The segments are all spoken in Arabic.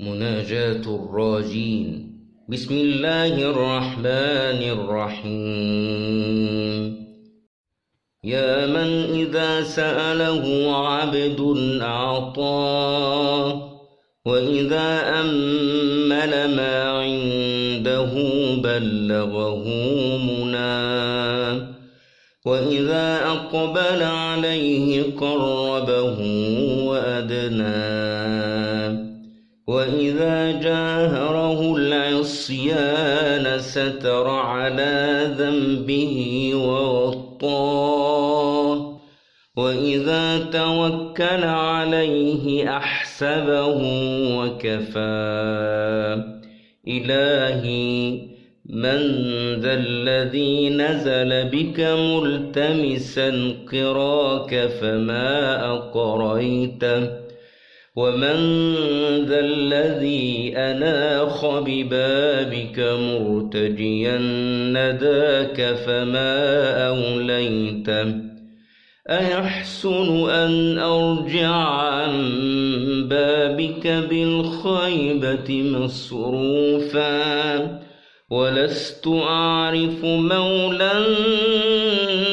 مناجاة الراجين. بسم الله الرحمن الرحيم. يا من إذا سأله عبد أعطاه وإذا أمل ما عنده بلغه مناه وإذا أقبل عليه قربه وأدناه وإذا جاهره العصيان ستر على ذنبه ووطاه وإذا توكل عليه أحسبه وكفاه إلهي من ذا الذي نزل بك ملتمسا قراك فما أقريته ومن ذا الذي أناخ ببابك مرتجيا نداك فما أوليته أيحسن أن أرجع عن بابك بالخيبة مصروفا ولست أعرف مولا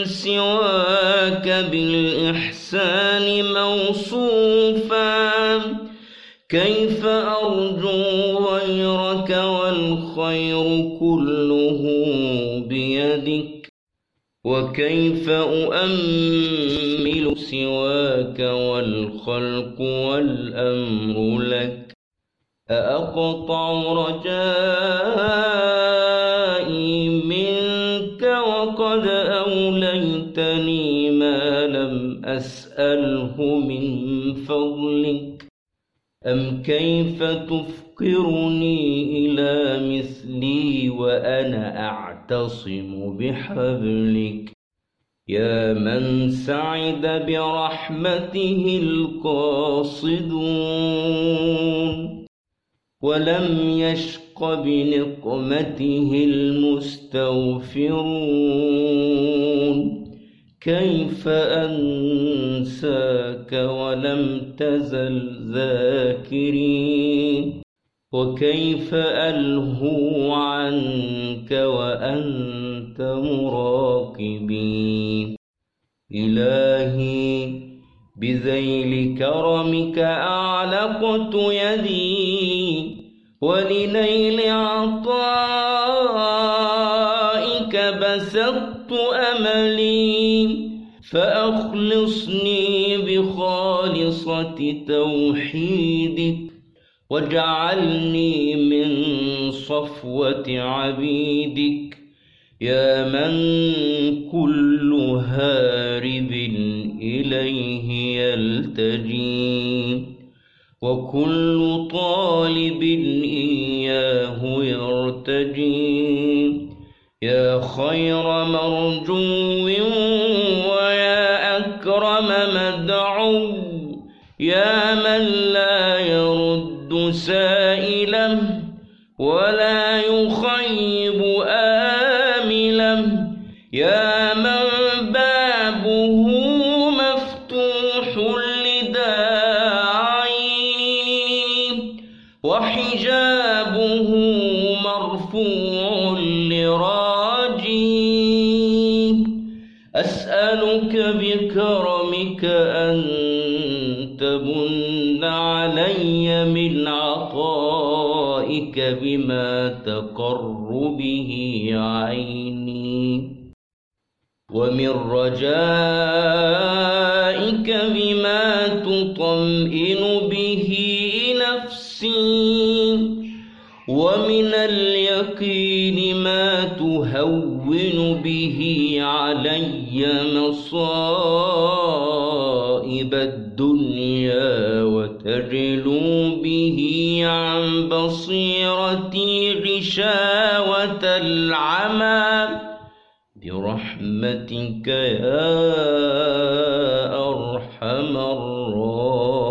سواك بالإحسان موصوفا كيف أرجو غيرك والخير كله بيدك وكيف أؤمل سواك والخلق والأمر لك أأقطع رجائي منك وقد أوليتني ما لم أسأله من فضلك أم كيف تفقرني إلى مثلي وأنا أعتصم بحبلك؟ يا من سعد برحمته القاصدون ولم يشق بنقمته المستغفرون كيف أنساك ولم تزل ذاكرين؟ وكيف ألهو عنك وأنت مراقبين؟ إلهي بذيل كرمك أعلقت يدي ولنيل عطائك بسطت أملي فأخلصني بخالصة توحيدك واجعلني من صفوة عبيدك يا من كل هارب إليه يلتجي وكل طالب إياه يرتجي يا خير مرجو ويا أكرم مدعو يا من لا يرد سائلا ولا يخيب آملا يا من بابه مفتوح لداعي وحجابه مرفوع أسألك بكرمك أن تمن علي من عطائك بما تقر به عيني. ومن رجائك بما تطمئن به نفسي. ومن اليقين ما تهون به علي مصائب الدنيا وتجلو به عن بصيرتي غشاوة العمى. برحمتك يا أرحم الراحمين.